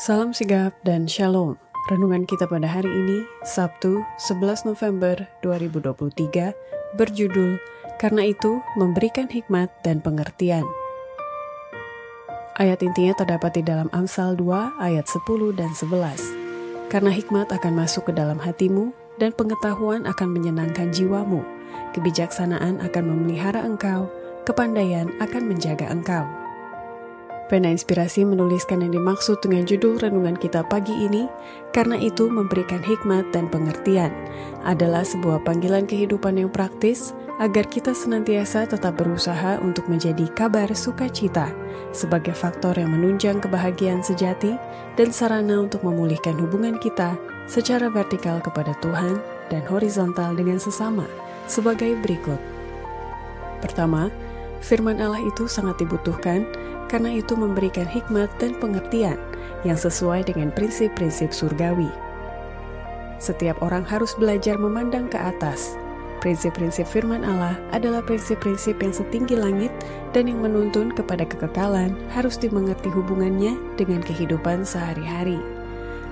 Salam sigap dan shalom. Renungan kita pada hari ini, Sabtu 11 November 2023, berjudul Karena itu memberikan hikmat dan pengertian. Ayat intinya terdapat di dalam Amsal 2 ayat 10 dan 11. Karena hikmat akan masuk ke dalam hatimu dan pengetahuan akan menyenangkan jiwamu. Kebijaksanaan akan memelihara engkau, kepandaian akan menjaga engkau. Pena Inspirasi menuliskan yang dimaksud dengan judul renungan kita pagi ini, karena itu memberikan hikmat dan pengertian adalah sebuah panggilan kehidupan yang praktis agar kita senantiasa tetap berusaha untuk menjadi kabar sukacita sebagai faktor yang menunjang kebahagiaan sejati dan sarana untuk memulihkan hubungan kita secara vertikal kepada Tuhan dan horizontal dengan sesama sebagai berikut. Pertama, firman Allah itu sangat dibutuhkan karena itu memberikan hikmat dan pengertian yang sesuai dengan prinsip-prinsip surgawi. Setiap orang harus belajar memandang ke atas. Prinsip-prinsip firman Allah adalah prinsip-prinsip yang setinggi langit dan yang menuntun kepada kekekalan harus dimengerti hubungannya dengan kehidupan sehari-hari.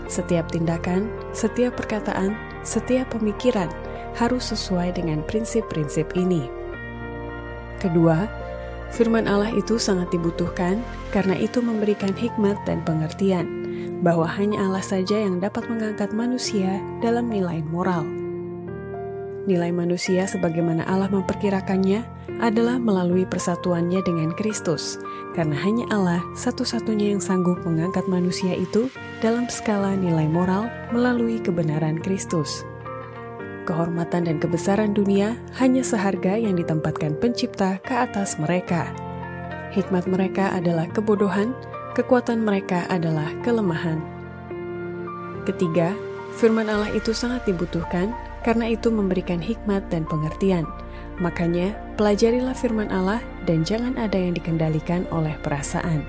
Setiap tindakan, setiap perkataan, setiap pemikiran harus sesuai dengan prinsip-prinsip ini. Kedua, Firman Allah itu sangat dibutuhkan karena itu memberikan hikmat dan pengertian bahwa hanya Allah saja yang dapat mengangkat manusia dalam nilai moral. Nilai manusia sebagaimana Allah memperkirakannya adalah melalui persatuannya dengan Kristus, karena hanya Allah satu-satunya yang sanggup mengangkat manusia itu dalam skala nilai moral melalui kebenaran Kristus kehormatan dan kebesaran dunia hanya seharga yang ditempatkan pencipta ke atas mereka. Hikmat mereka adalah kebodohan, kekuatan mereka adalah kelemahan. Ketiga, firman Allah itu sangat dibutuhkan karena itu memberikan hikmat dan pengertian. Makanya, pelajarilah firman Allah dan jangan ada yang dikendalikan oleh perasaan.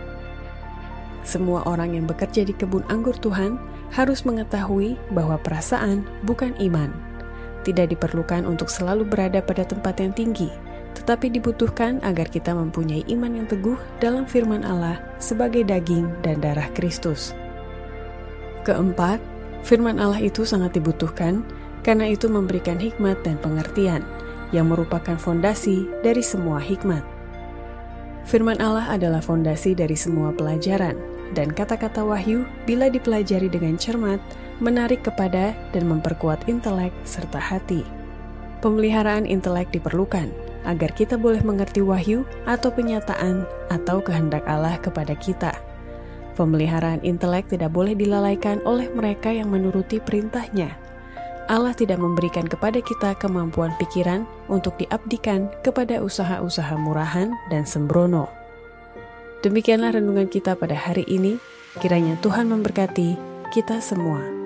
Semua orang yang bekerja di kebun anggur Tuhan harus mengetahui bahwa perasaan bukan iman tidak diperlukan untuk selalu berada pada tempat yang tinggi, tetapi dibutuhkan agar kita mempunyai iman yang teguh dalam firman Allah sebagai daging dan darah Kristus. Keempat, firman Allah itu sangat dibutuhkan karena itu memberikan hikmat dan pengertian yang merupakan fondasi dari semua hikmat. Firman Allah adalah fondasi dari semua pelajaran, dan kata-kata wahyu bila dipelajari dengan cermat menarik kepada dan memperkuat intelek serta hati. Pemeliharaan intelek diperlukan agar kita boleh mengerti wahyu atau penyataan atau kehendak Allah kepada kita. Pemeliharaan intelek tidak boleh dilalaikan oleh mereka yang menuruti perintahnya. Allah tidak memberikan kepada kita kemampuan pikiran untuk diabdikan kepada usaha-usaha murahan dan sembrono. Demikianlah renungan kita pada hari ini. Kiranya Tuhan memberkati kita semua.